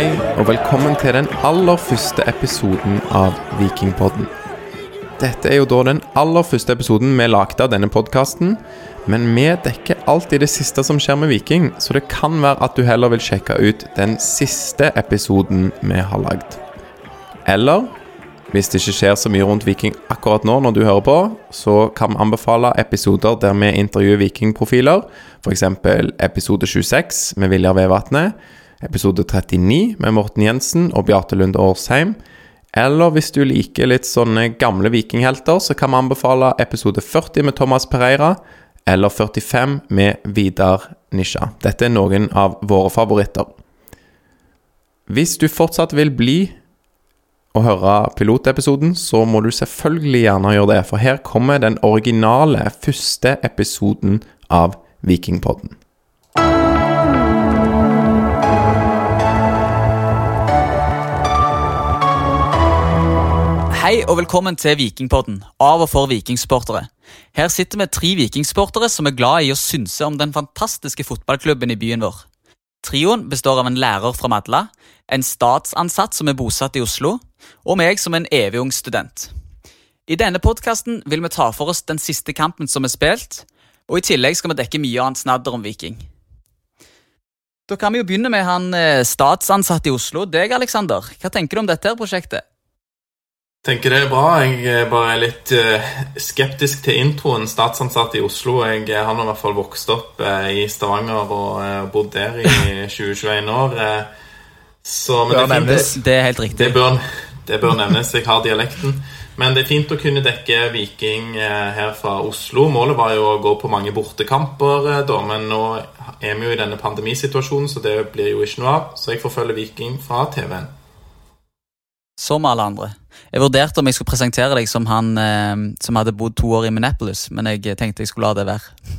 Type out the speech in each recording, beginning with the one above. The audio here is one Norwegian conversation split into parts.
Hei, og velkommen til den aller første episoden av Vikingpodden. Dette er jo da den aller første episoden vi lagde av denne podkasten, men vi dekker alltid det siste som skjer med Viking, så det kan være at du heller vil sjekke ut den siste episoden vi har lagd. Eller hvis det ikke skjer så mye rundt Viking akkurat nå når du hører på, så kan vi anbefale episoder der vi intervjuer vikingprofiler, f.eks. episode 26 med Viljar Vevatnet, episode 39 med Morten Jensen og Bjarte Lund Årsheim. Eller hvis du liker litt sånne gamle vikinghelter, så kan vi anbefale episode 40 med Thomas Pereira, eller 45 med Vidar Nisja. Dette er noen av våre favoritter. Hvis du fortsatt vil bli og høre pilotepisoden, så må du selvfølgelig gjerne gjøre det, for her kommer den originale første episoden av Vikingpodden. Hei og velkommen til Vikingpodden, av og for vikingsportere. Her sitter vi tre vikingsportere som er glad i å synse om den fantastiske fotballklubben i byen vår. Trioen består av en lærer fra Madla, en statsansatt som er bosatt i Oslo, og meg som en evig ung student. I denne podkasten vil vi ta for oss den siste kampen som er spilt, og i tillegg skal vi dekke mye annet snadder om Viking. Da kan vi jo begynne med han eh, statsansatte i Oslo, deg, Aleksander. Hva tenker du om dette her prosjektet? Tenker det er bra. Jeg er bare litt uh, skeptisk til introen. Statsansatt i Oslo. Jeg har nå i hvert fall vokst opp i Stavanger og bodd der i 20-21 år. så, men det, nevnes. det er helt riktig. Det bør, det bør, nevnes. Jeg har dialekten. Men det er fint å kunne dekke Viking her fra Oslo. Målet var jo å gå på mange bortekamper, da, men nå er vi jo i denne pandemisituasjonen, så det blir jo ikke noe av. Så jeg forfølger Viking fra TV-en. Som alle andre. Jeg vurderte om jeg skulle presentere deg som han eh, som hadde bodd to år i Minneapolis, men jeg tenkte jeg skulle la det være.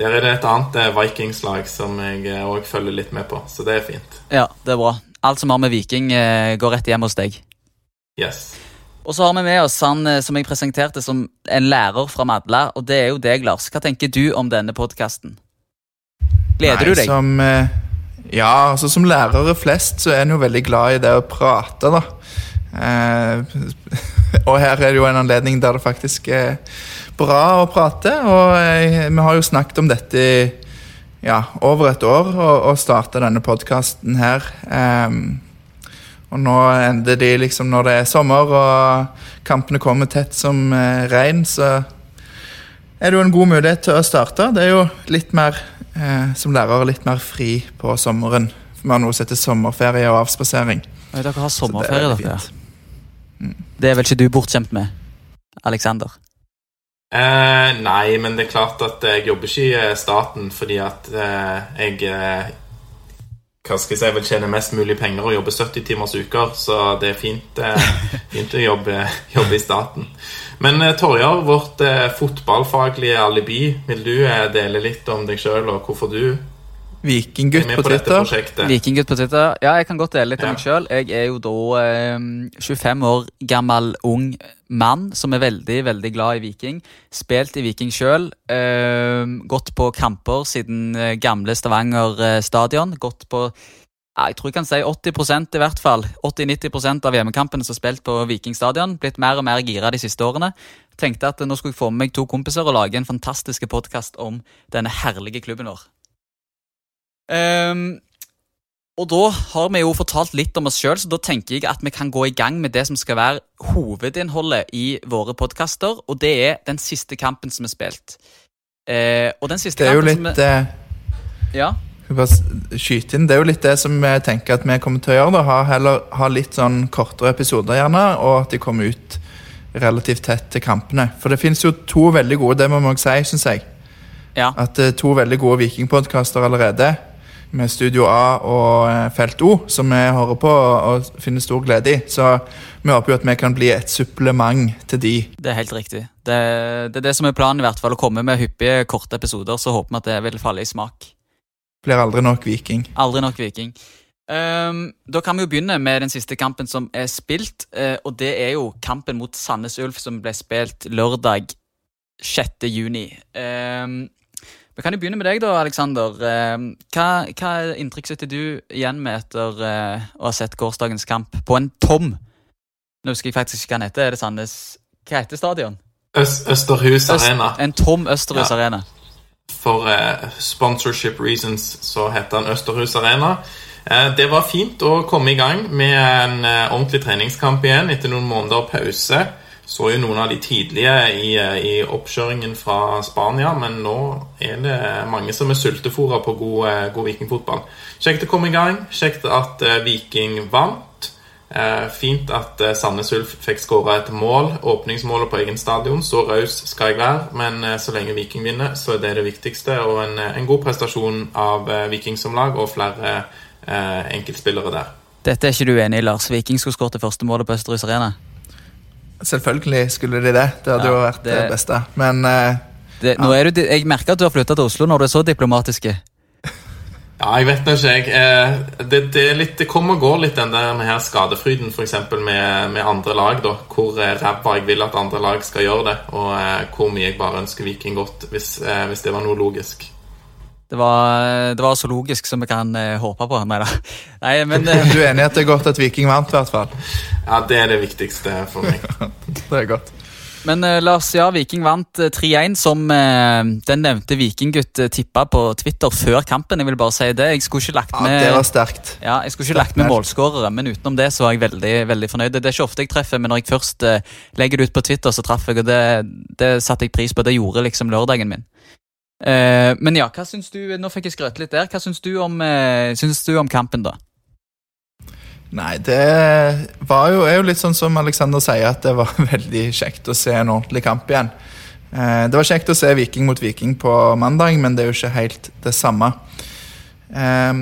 Der er det et annet vikingslag Vikings-lag som jeg òg eh, følger litt med på, så det er fint. Ja, det er bra. Alt som har med Viking, eh, går rett hjem hos deg. Yes. Og så har vi med oss han eh, som jeg presenterte som en lærer fra Madla, og det er jo deg, Lars. Hva tenker du om denne podkasten? Gleder Nei, du deg? Som, ja, altså som lærere flest så er en jo veldig glad i det å prate, da. Eh, og her er det jo en anledning der det faktisk er bra å prate. Og jeg, vi har jo snakket om dette i ja, over et år, og, starte denne podkasten her. Eh, og nå ender de liksom når det er sommer og kampene kommer tett som eh, regn, så er det jo en god mulighet til å starte. Det er jo litt mer, eh, som lærer, litt mer fri på sommeren. Vi har noe som heter sommerferie og avspasering. Dere har sommerferie, dere? Det er vel ikke du bortskjemt med, Alexander? Eh, nei, men det er klart at jeg jobber ikke i eh, staten fordi at eh, jeg eh, hva skal jeg si, vil tjene mest mulig penger og jobbe 70 timers uker, så det er fint, eh, fint å jobbe, jobbe, i staten. Men eh, Torjar, vårt fotballfaglige alibi, vil du dele litt om deg sjøl og hvorfor du Vikinggutt på, på Twitter. Vikinggutt på Twitter. Ja, jeg kan godt dele litt ja. om meg sjøl. Jeg er jo da eh, 25 år gammel ung mann som er veldig veldig glad i Viking. Spilt i Viking sjøl. Eh, gått på kamper siden eh, gamle Stavanger eh, stadion. Gått på jeg tror jeg kan si 80% i hvert fall. 80-90% av hjemmekampene som er spilt på Viking stadion. Blitt mer og mer gira de siste årene. Tenkte at nå skulle jeg få med meg to kompiser og lage en fantastisk podkast om denne herlige klubben vår. Um, og da har vi jo fortalt litt om oss sjøl, så da tenker jeg at vi kan gå i gang med det som skal være hovedinnholdet i våre podkaster, og det er den siste kampen som er spilt. Uh, og den siste kampen som det er jo litt vi, uh, Ja? Skyte inn. Det er jo litt det som jeg tenker at vi kommer til å gjøre. Da. Ha, heller, ha litt sånn kortere episoder, gjerne, og at de kommer ut relativt tett til kampene. For det finnes jo to veldig gode, det må man også si, syns jeg. Ja. At det er to veldig gode vikingpodkaster allerede med Studio A og eh, Felt O, som vi hører på og finner stor glede i. Så vi håper jo at vi kan bli et supplement til de. Det er helt riktig. Det, det er det som er planen, i hvert fall. Å komme med hyppige, korte episoder. Så håper vi at det vil falle i smak. Blir aldri nok Viking. Aldri nok Viking. Um, da kan vi jo begynne med den siste kampen som er spilt. Uh, og det er jo kampen mot Sandnes Ulf, som ble spilt lørdag 6. juni. Um, Vi kan jo begynne med deg, da, Aleksander. Uh, hva, hva inntrykk sitter du igjen med etter uh, å ha sett gårsdagens kamp på en tom Nå husker jeg faktisk ikke hva den heter. Er det Sandnes Hva heter stadion? Øst, Østerhus Øst, Arena. en tom Østerhus Ja. Arena. For eh, sponsorship reasons så heter den Østerhus Arena. Eh, det var fint å komme i gang med en eh, ordentlig treningskamp igjen etter noen måneder pause. Så jo noen av de tidlige i, i oppkjøringen fra Spania, men nå er det mange som er sultefòra på god, god vikingfotball. Kjekt å komme i gang. Kjekt at Viking vant. Eh, fint at eh, Sandnes Ulf fikk skåra et mål. Åpningsmålet på egen stadion. Så raus skal jeg være, men eh, så lenge Viking vinner, så er det det viktigste. Og en, en god prestasjon av eh, Viking som lag, og flere eh, enkeltspillere der. Dette er ikke du enig i, Lars? Viking skulle skåret det første målet på Østerhus Arena. Selvfølgelig skulle de det. Det hadde Ja, jo vært det, beste. Men eh, Det, nå er du, jeg merker at du har flytta til Oslo når du er så diplomatiske. Ja, jeg vet nå ikke, jeg. Eh, Det, det, er litt, det kommer og går litt den der med her skadefryden, f.eks. Med, med andre lag. da Hvor eh, ræva jeg vil at andre lag skal gjøre det, og eh, hvor mye jeg bare ønsker Viking godt, hvis, hvis det var noe logisk. Det var, det var så logisk som vi kan eh, håpe på. Nei da. Nei, men du er enig i at det er godt at Viking vant, i hvert fall? Ja, det er det viktigste for meg. Det er godt. Men eh, Lars, ja, Viking vant eh, 3-1, som uh, den nevnte vikinggutt uh, tippa på Twitter før kampen. Jeg vil bare si det. Jeg skulle ikke lagt Ja, med det var sterkt. ja, jeg skulle ikke lagt med målskårere, men utenom det så var jeg veldig veldig fornøyd. Det er ikke ofte jeg treffer, men når jeg først uh, legger det ut på Twitter, så traff jeg, og det, det satte jeg pris på. Det gjorde liksom lørdagen min. Eh, men ja, hva syns du Nå fikk jeg skrøte litt der. Hva syns du om, eh, syns du om kampen, da? Nei, det var jo, er jo litt sånn som Alexander sier, at det var veldig kjekt å se en ordentlig kamp igjen. Eh, Det var kjekt å se Viking mot Viking på mandag, men det er jo ikke helt det samme. Eh,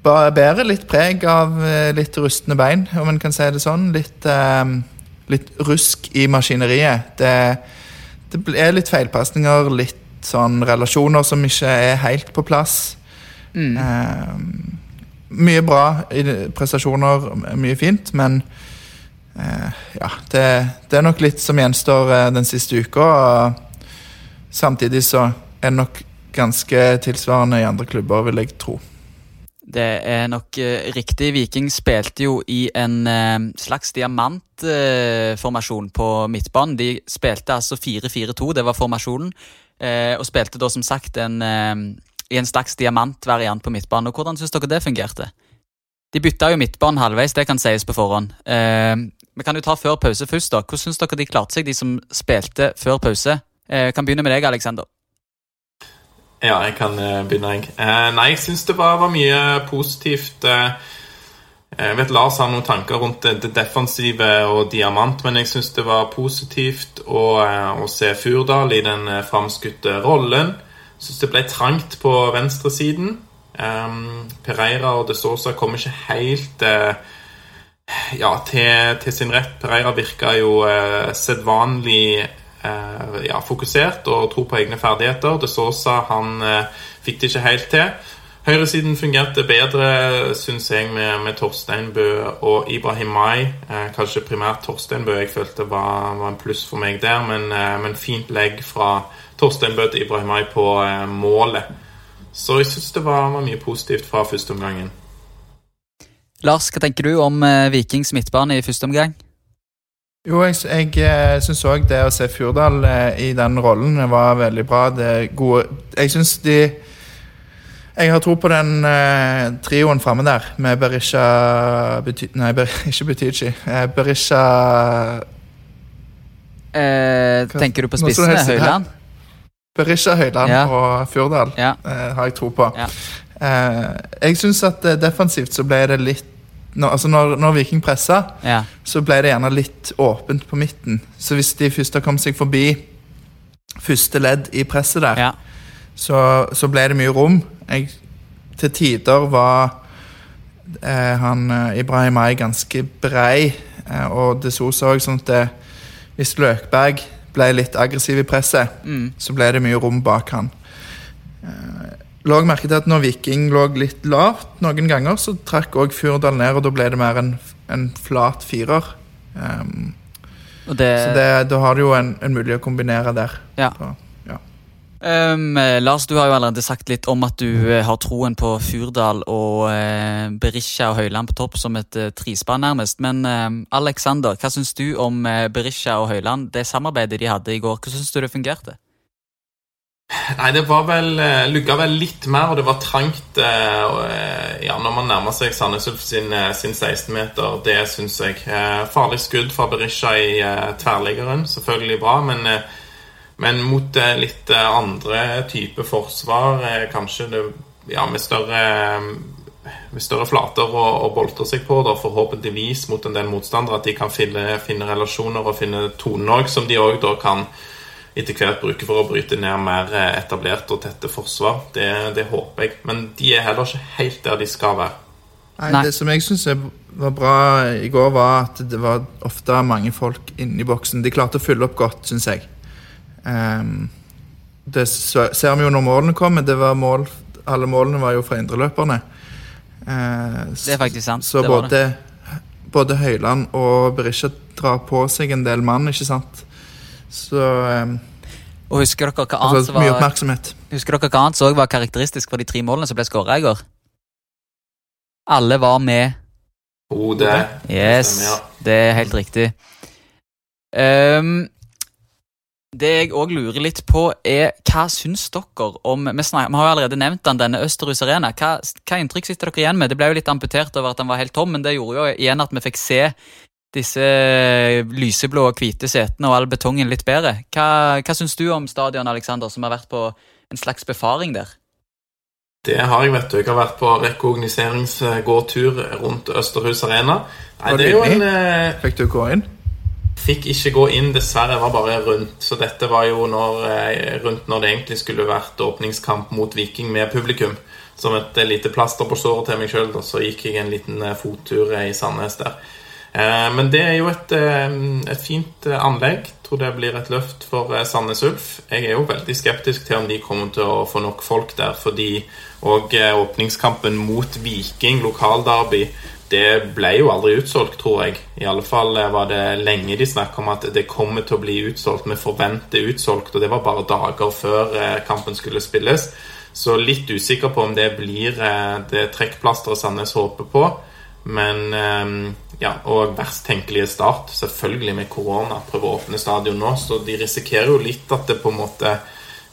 Bare bærer litt preg av eh, litt rustne bein, om en kan si det sånn. Litt, eh, litt rusk i maskineriet. Det, det er litt feilpasninger, litt sånn relasjoner som ikke er helt på plass. Mm. Eh, mye bra prestasjoner, mye fint, men eh, ja, det, det er nok litt som gjenstår eh, den siste uka. Og samtidig så er det nok ganske tilsvarende i andre klubber, vil jeg tro. Det er nok eh, riktig. Viking spilte jo i en eh, slags diamantformasjon på midtbanen. De spilte altså 4-4-2, det var formasjonen. eh, og spilte da som sagt en, eh, i en slags diamantvariant på midtbanen. Og Hvordan syns dere det fungerte? De bytta jo midtbanen halvveis, det kan sies på forhånd. Eh, vi kan jo ta før pause først. da. Hvordan syns dere de klarte seg, de som spilte før pause? Eh, kan begynne med deg, Aleksander. Ja, jeg kan eh, begynne, jeg. Eh, nei, jeg syns det var, var mye positivt. Eh, jeg vet Lars har noen tanker rundt det, det defensive og diamant, men jeg syns det var positivt å, eh, å se Furdal i den eh, framskutte rollen. Syns det ble trangt på venstresiden. Um, Pereira og De Sosa kom ikke helt uh, ja, til, til sin rett. Pereira virka jo uh, sedvanlig uh, ja, fokusert og tro på egne ferdigheter. De Sosa han uh, fikk det ikke helt til. Høyresiden fungerte bedre, syns jeg, med, med Torsteinbø og Ibrahim Mai. Kanskje primært Torsteinbø jeg følte var, var en pluss for meg der, men, men fint legg fra Torsteinbø til Ibrahimai på eh, målet. Så jeg syns det var, var mye positivt fra første omgangen. Lars, hva tenker du om eh, Vikings midtbane i første omgang? Jo, jeg, jeg eh, syns òg det å se Furdal eh, i den rollen var veldig bra. Det gode Jeg syns de Jeg har tro på den eh, trioen framme der, med Berisha Bety, Nei, Ber, ikke Butichi. Eh, Berisha Eh, tenker du på spissene? Høyland? Berisha Høyland Ja. og Furdal Ja. eh, har jeg tro på. Ja. Eh, jeg syns at eh, defensivt så ble det litt når, altså når, når Viking pressa, ja. så ble det gjerne litt åpent på midten. Så hvis de først har kommet seg forbi første ledd i presset der, ja. så, så ble det mye rom. Jeg, til tider var eh, han eh, Ibrahim Ay ganske brei, eh, og det så så òg sånn at det, hvis Løkberg ble litt aggressiv i presset, Mm. så ble det mye rom bak han. Eh, lå merke til at når Viking lå litt lavt noen ganger, så trakk òg Furdal ned, og da ble det mer en, en flat firer. Um, det, så det, da har du jo en, en mulighet å kombinere der. ja. på- ja. Um, Lars, du har jo allerede sagt litt om at du uh, har troen på Furdal og uh, Berisha og Høyland på topp som et uh, trispann, nærmest. Men Alexander, hva syns du om Berisha og Høyland, det samarbeidet de hadde i går? Hvordan syns du det fungerte? Nei, det var vel lugga vel litt mer, og det var trangt ja, når man nærmer seg Sandnes Ulf sin, sin 16-meter. Det syns jeg. Farlig skudd fra Berisha i tverrliggeren, selvfølgelig bra, men men mot eh, litt eh, andre typer forsvar, eh, kanskje det, ja, med større med større flater å, å boltre seg på, da, forhåpentligvis mot en del motstandere. At de kan finne, finne relasjoner og finne toner òg, som de òg kan etter hvert bruke for å bryte ned mer etablerte og tette forsvar. Det, det, håper jeg. Men de er heller ikke helt der de skal være. Nei, Det som jeg syns var bra i går, var at det var ofte mange folk inni boksen. De klarte å fylle opp godt, syns jeg. Um, det ser vi jo når målene kommer. Det var mål, alle målene var jo fra indreløperne. Uh, det er faktisk sant. Så både, både, Høyland og Berisha drar på seg en del mann, ikke sant. Så um, Og husker dere hva annet altså, var Mye oppmerksomhet. Husker dere hva annet som var karakteristisk for de tre målene som ble skåra i går? Alle var med. Hodet. Yes, det er helt riktig. Um, det jeg òg lurer litt på, er hva syns dere om Vi, snakker, vi har jo allerede nevnt den, denne Østerhus Arena. Hva, hva, inntrykk sitter dere igjen med? Det ble jo litt amputert over at den var helt tom, men det gjorde jo igjen at vi fikk se disse lyseblå og hvite setene og all betongen litt bedre. Hva, hva syns du om stadion, Alexander, som har vært på en slags befaring der? Det har jeg, vet du. Jeg har vært på rekognoseringsgåtur rundt Østerhus Arena. Nei, det er jo en eh, Fikk du gå inn? Fikk ikke gå inn, dessverre. Var bare rundt. Så dette var jo når, eh, rundt når det egentlig skulle vært åpningskamp mot Viking med publikum. Som et eh, lite plaster på såret til meg sjøl. Så gikk jeg en liten eh, fottur i Sandnes der. Men det er jo et, et fint anlegg. Jeg tror det blir et løft for Sandnes Ulf. Jeg er jo veldig skeptisk til om de kommer til å få nok folk der, fordi òg åpningskampen mot Viking, lokalderby, det ble jo aldri utsolgt, tror jeg. I alle fall eh, var det lenge de snakket om at det kommer til å bli utsolgt. Vi forventer utsolgt, og det var bare dager før eh, kampen skulle spilles. Så litt usikker på om det blir eh, det trekkplasteret Sandnes håper på. Men ja, Og verst tenkelige start, selvfølgelig med korona. Prøve å åpne stadion nå. Så de risikerer jo litt at det på en måte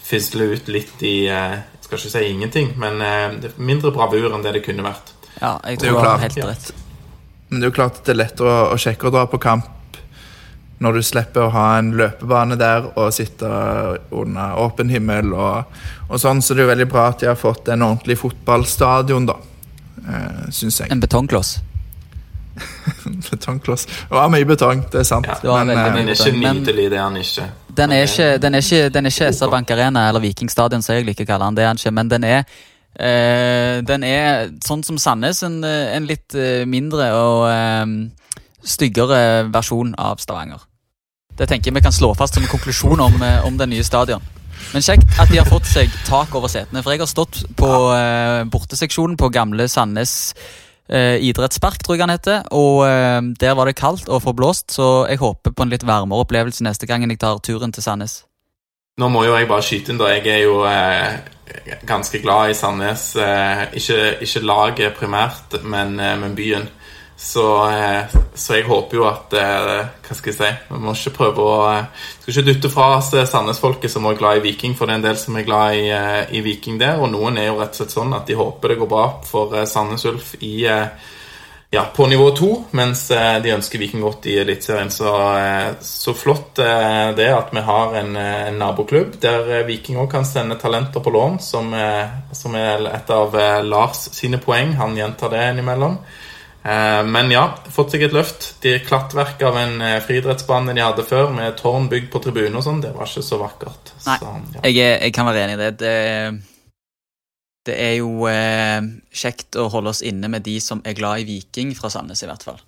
fisler ut litt i skal ikke si ingenting, men mindre bravur enn det det kunne vært. Ja, jeg tror det har helt rett. Men det er jo klart at det er lettere å, å sjekke å dra på kamp når du slipper å ha en løpebane der og sitte under åpen himmel og, og sånn. Så det er jo veldig bra at de har fått en ordentlig fotballstadion, da. Eh, Syns jeg. En betongkloss? betongkloss. Det var mye betong, det er sant. Ja, det men, den er ikke nydelig, det er han ikke. Den er ikke, den er ikke, den er ikke SR Bank Arena eller Vikingstadion, som jeg liker å kalle den. Det er han ikke, men den er Uh, den er sånn som Sandnes, en, eh, en litt uh, mindre og uh, styggere versjon av Stavanger. Det tenker jeg vi kan slå fast som en konklusjon om, om den nye stadion. Men kjekt at de har fått seg tak over setene. For jeg har stått på borteseksjonen på gamle Sandnes idrettspark, tror jeg han heter. Og der var det kaldt og forblåst, så jeg håper på en litt varmere opplevelse neste gang jeg tar turen til Sandnes. Nå må jo jeg bare skyte inn, da. Jeg er jo ganske glad i Sandnes. Eh, ikke, ikke laget primært, men, eh, men byen. Så, eh, så, jeg håper jo at Hva skal jeg si Vi må ikke prøve å Skal ikke dytte fra oss Sandnes-folket som er glad i Viking, for det er en del som er glad i, i, Viking der. Og noen er jo rett og slett sånn at de håper det går bra for Sandnes Ulf i ja, på nivå to, mens eh, de ønsker Viking godt i Eliteserien. Så, eh, så, flott eh, det at vi har en, en naboklubb der Viking òg kan sende talenter på lån, som, som, er et av Lars sine poeng. Han gjentar det innimellom. Men ja, fått seg et løft. De Klattverk av en friidrettsbane de hadde før, med tårn bygd på tribunen og sånn, det var ikke så vakkert. Nei, så, ja. jeg, jeg, kan være enig i det. det det er jo eh, kjekt å holde oss inne med de som er glad i Viking fra Sandnes, i hvert fall.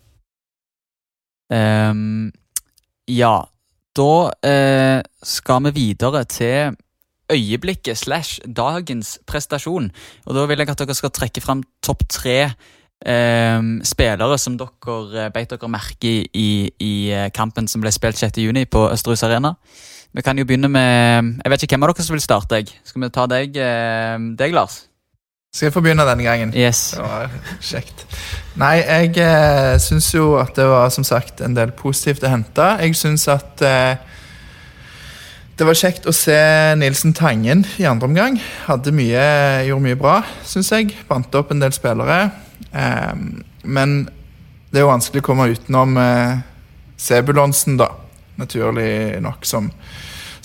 Um, ja, da eh, skal vi videre til øyeblikket slash dagens prestasjon. Og da vil jeg at dere skal trekke fram topp tre eh, spillere som dere eh, beit dere merke i, i, eh, kampen som ble spilt 6.6 på Østerhus Arena. vi kan jo begynne med Jeg vet ikke hvem av dere som vil starte. jeg. Skal vi ta deg, eh, deg Lars? Skal jeg få begynne denne gangen? Yes. Det var kjekt. Nei, jeg eh, syns jo at det var som sagt en del positivt å hente. Jeg syns at eh, det var kjekt å se Nilsen Tangen i andre omgang. Hadde mye, gjorde mye bra, syns jeg. Bandt opp en del spillere. Eh, men det er jo vanskelig å komme utenom eh, Sebulonsen, da. Naturlig nok, som,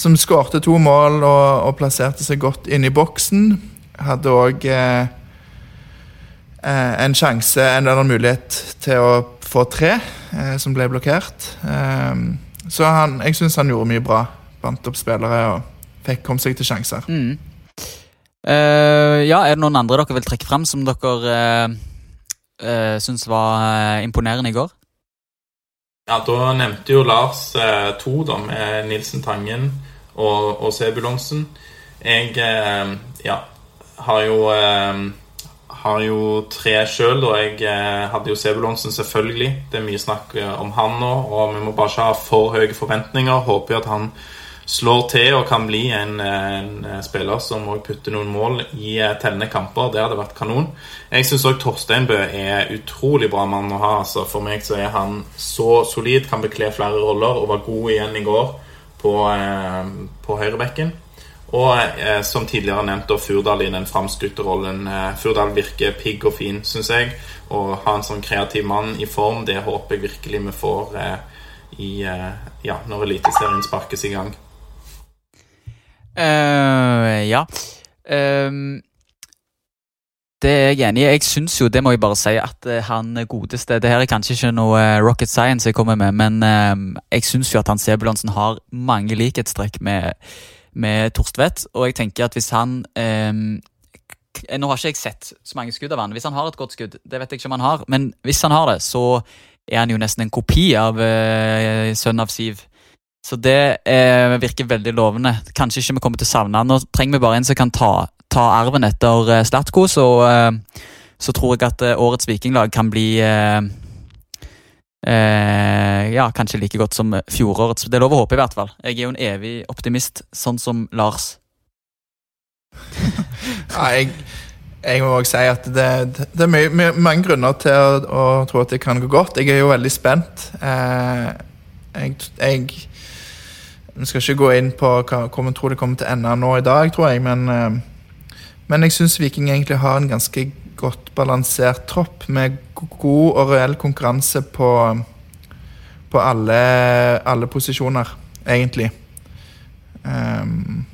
som skårte to mål og, og plasserte seg godt inn i boksen. Hadde òg eh, eh, en sjanse, en eller annen mulighet til å få tre, eh, som ble blokkert. Eh, så han, jeg syns han gjorde mye bra. Bandt opp spillere og fikk kom seg til sjanser. Mm. Eh, ja, Er det noen andre dere vil trekke fram som dere uh, uh, syns var eh, imponerende i går? Ja, Da nevnte jo Lars eh, to, da, med Nilsen Tangen og, og Sebulonsen. Jeg eh, ja, har jo eh, har jo tre sjøl, og jeg eh, hadde jo Sebulonsen selvfølgelig. Det er mye snakk eh, om han nå, og vi må bare ikke ha for høye forventninger. Håper jo at han slår til og kan bli en, en spiller som òg putter noen mål i eh, tellende kamper. Det hadde vært kanon. Jeg syns òg Torsteinbø er utrolig bra mann å ha. Altså, for meg så er han så solid, kan bekle flere roller og var god igjen i går på, eh, på høyrebekken. Og eh, som tidligere nevnt, da Furdal i den framskutte rollen. Eh, Furdal virker pigg og fin, syns jeg. Og ha en sånn kreativ mann i form, det håper jeg virkelig vi får eh, i, eh, ja, når Eliteserien sparkes i gang. Uh, ja. Um, det er jeg enig i. Jeg syns jo, det må jeg bare si, at eh, han godeste Det her er kanskje ikke noe rocket science jeg kommer med, men um, jeg syns jo at han Sebulansen har mange likhetstrekk med, med Torstvedt. Og jeg tenker at hvis han eh, Nå har ikke jeg sett så mange skudd av han. Hvis han har et godt skudd, det vet jeg ikke om han har, men hvis han har det, så er han jo nesten en kopi av eh, sønnen av Siv. Så det eh, virker veldig lovende. Kanskje ikke vi kommer til å savne han. Nå trenger vi bare en som kan ta, ta arven etter eh, Slatko, så, eh, så tror jeg at eh, årets vikinglag kan bli eh, eh, Ja, kanskje like godt som fjorårets. Det er lov å håpe, i hvert fall. Jeg er jo en evig optimist, sånn som Lars. Ja, jeg, jeg må også si at det, det, er mye, mye, mange grunner til å, å tro at det kan gå godt. Jeg er jo veldig spent. Eh, jeg, jeg skal ikke gå inn på hva hvor jeg tror det kommer til å ende nå i dag, tror jeg, men, eh, men jeg syns Viking egentlig har en ganske godt balansert tropp med god og reell konkurranse på, på alle, alle posisjoner, egentlig. Um,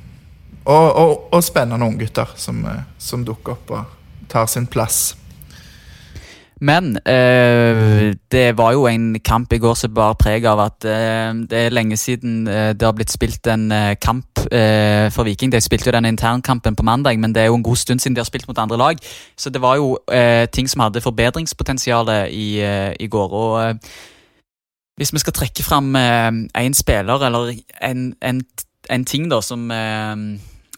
og, og, og spennende unggutter som, eh, som dukker opp og tar sin plass. Men eh, det var jo en kamp i går som bar preg av at eh, det er lenge siden eh, det har blitt spilt en eh, kamp eh, for Viking. De spilte jo den internkampen på mandag, men det er jo en god stund siden de har spilt mot andre lag. Så det var jo eh, ting som hadde forbedringspotensial i, i går. Og hvis vi skal trekke fram én spiller eller en, en, en ting da som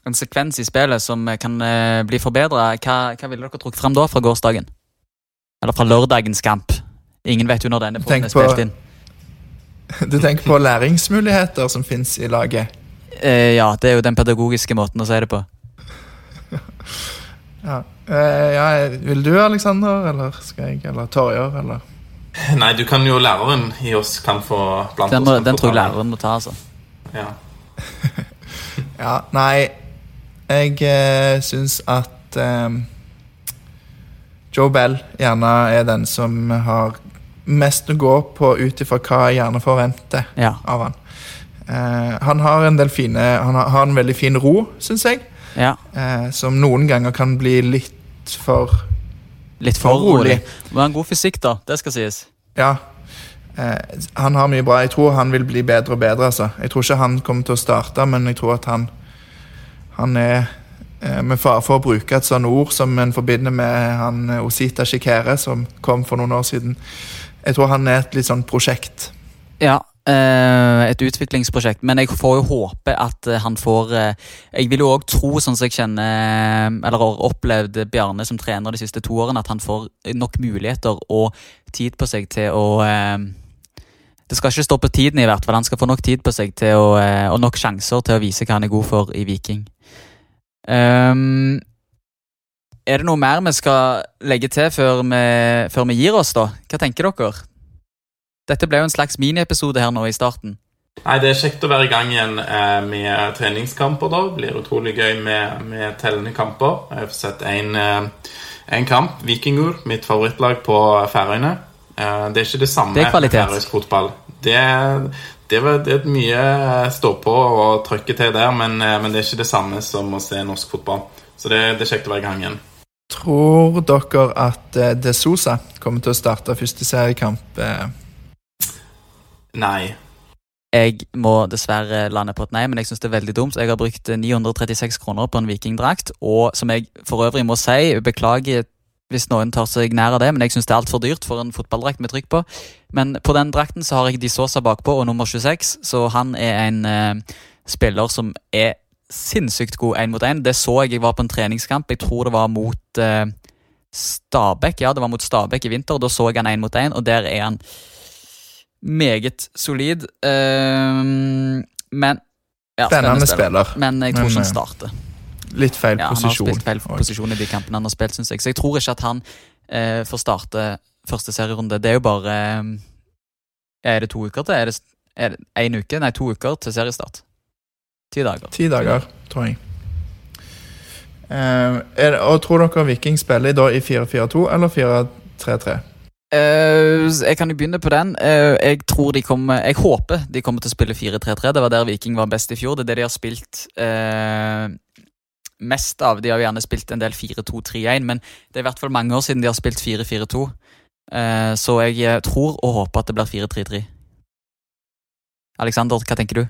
En sekvens i spillet som kan bli forbedra, hva, hva ville dere trukket fram da fra gårsdagen? Eller fra lørdagens kamp. Ingen vet jo når denne er spilt inn. Du tenker på læringsmuligheter som fins i laget. Eh, ja, det er jo den pedagogiske måten å si det på. Ja. Eh, ja, vil du, Aleksander, eller skal jeg, eller Torjer, eller Nei, du kan jo læreren i oss kan få blant Den, oss. må, kan den tror jeg læreren må ta, altså. Ja. Ja, nei Jeg eh, syns at eh, Joe Bell gjerne er den som har mest å gå på ut ifra hva jeg gjerne forventer Ja. av han. Eh, han har en del fine Han har, har en veldig fin ro, syns jeg, ja. eh, som noen ganger kan bli litt for Litt For for rolig. rolig. Men en god fysikk, da. Det skal sies. Ja. Eh, han har mye bra. Jeg tror han vil bli bedre og bedre. Altså. Jeg tror ikke han kommer til å starte, men jeg tror at han Han er med fare for å bruke et sånt ord som en forbinder med han eh, Osita Shikere, som kom for noen år siden. Jeg tror han er et litt sånn prosjekt. Ja. eh, et utviklingsprosjekt. Men jeg får jo håpe at eh, han får eh, Jeg vil jo òg tro, sånn som jeg kjenner eh, Eller har opplevd Bjarne som trener de siste to årene, at han får nok muligheter og tid på seg til å eh, det skal ikke stå på tiden, i hvert fall. Han skal få nok tid på seg til å, eh, og nok sjanser til å vise hva han er god for i Viking. Ehm, er det noe mer vi skal legge til før vi, før vi gir oss, da? Hva tenker dere? Dette ble jo en slags miniepisode her nå i starten. Nei, Det er kjekt å være i gang igjen eh, med treningskamper. da. Det blir utrolig gøy med, med tellende kamper. Jeg har sett en, eh, kamp, Vikingur, mitt favorittlag på Færøyene. Eh, det er ikke det samme Det med færøysk fotball. Det, det, var, det er mye stå på og trykke til der, men, eh, men det er ikke det samme som å se norsk fotball. Så det, det er kjekt å være i gang igjen. Tror dere at eh, De Sosa kommer til å starte første seriekamp? Eh, Nei. Jeg må dessverre lande på et nei, men jeg syns det er veldig dumt. Jeg har brukt 936 kroner på en vikingdrakt, og som jeg for øvrig må si, beklager hvis noen tar seg nær av det, men jeg syns det er altfor dyrt for en fotballdrakt med trykk på. Men på den drakten så har jeg Di Sosa bakpå og nummer 26, så han er en eh, spiller som er sinnssykt god én mot én. Det så jeg jeg var på en treningskamp, jeg tror det var mot eh, Stabæk. Ja, det var mot Stabæk i vinter, og da så jeg han én mot én, og der er han meget solid. Ehm, men ja, Spennende spiller. Men jeg tror ikke han eh, starter. Litt feil Ja, han har spilt feil og- posisjon i de kampene han har spilt, synes jeg. Så jeg tror ikke at han eh, får starte første serierunde. Det er jo bare eh, Er det to uker til? Er det, er det en uke? Nei, to uker til seriestart. Ti dager. Ti dager, tror jeg. Uh, det, og tror dere Viking spiller da i 4-4-2 eller 4-3-3? Uh, jeg kan jo begynne på den. Uh, jeg tror de kommer Jeg håper de kommer til å spille 4-3-3. Det var der Viking var best i fjor. Det er det de har spilt eh, mest av. De har jo gjerne spilt en del 4-2-3-1, men det er i hvert fall mange år siden de har spilt 4-4-2. Eh, så jeg eh, tror og håper at det blir 4-3-3. Alexander, hva tenker du?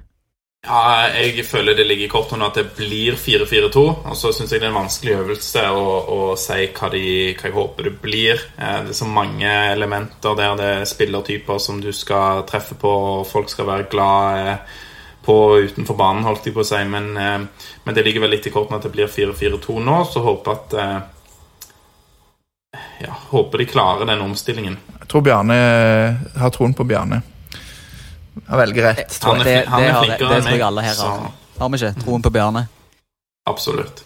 Ja, jeg føler det ligger i kortene at det blir 4-4-2. Og så syns jeg det er en vanskelig øvelse å, å si hva, de, hva jeg håper det blir. Eh, Det er så mange elementer der det er spillertyper som du skal treffe på, og folk skal være glad på utenfor banen, holdt jeg på å si. Men, eh, men det ligger vel litt i kortene at det blir 4-4-2 nå, så håper at eh, ja, håper de klarer den omstillingen. Jeg tror Bjarne har troen på Bjarne. Han velger rett, tror Han jeg. er, Det- det har- det tror jeg alle her har. Har vi ikke? Troen på Bjarne? absolutt.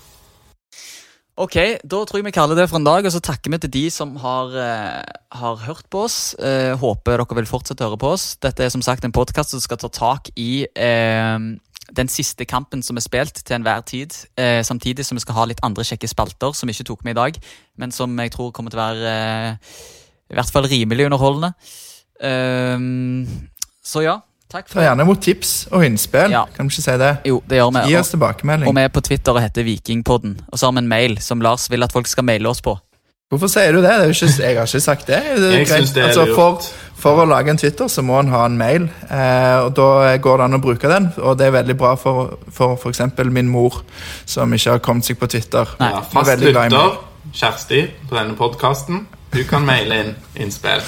Ok, da tror jeg vi kaller det for en dag, og så takker vi til de som har, eh, har hørt på oss. Eh, håper dere vil fortsette å høre på oss. Dette er som sagt en podkast som skal ta tak i eh, den siste kampen som er spilt til enhver tid. Eh, samtidig som vi skal ha litt andre kjekke spalter som vi ikke tok med i dag, men som jeg tror kommer til å være eh, i hvert fall rimelig underholdende. Eh, så ja, takk Ta gjerne imot tips og innspill. Ja. Kan vi ikke si det? Jo, det gjør vi. Gi oss tilbakemelding. Og vi er på Twitter og heter Vikingpodden. Og så har vi en mail som Lars vil at folk skal maile oss på. Hvorfor sier du det? det er jo ikke, jeg har ikke sagt det. det er Jeg greit. det er altså, for, for å lage en Twitter så må en ha en mail, eh, og da går det an å bruke den. Og det er veldig bra for f.eks. min mor, som ikke har kommet seg på Twitter. Nei. Ja, fast lytter. Kjersti, på denne podkasten. Du kan maile inn innspill.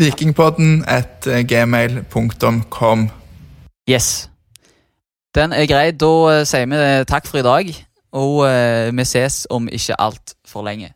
Vikingpodden at eh, gmail.com. Yes. Den er grei. Da eh, sier vi takk for i dag. Og eh, vi ses om ikke altfor lenge.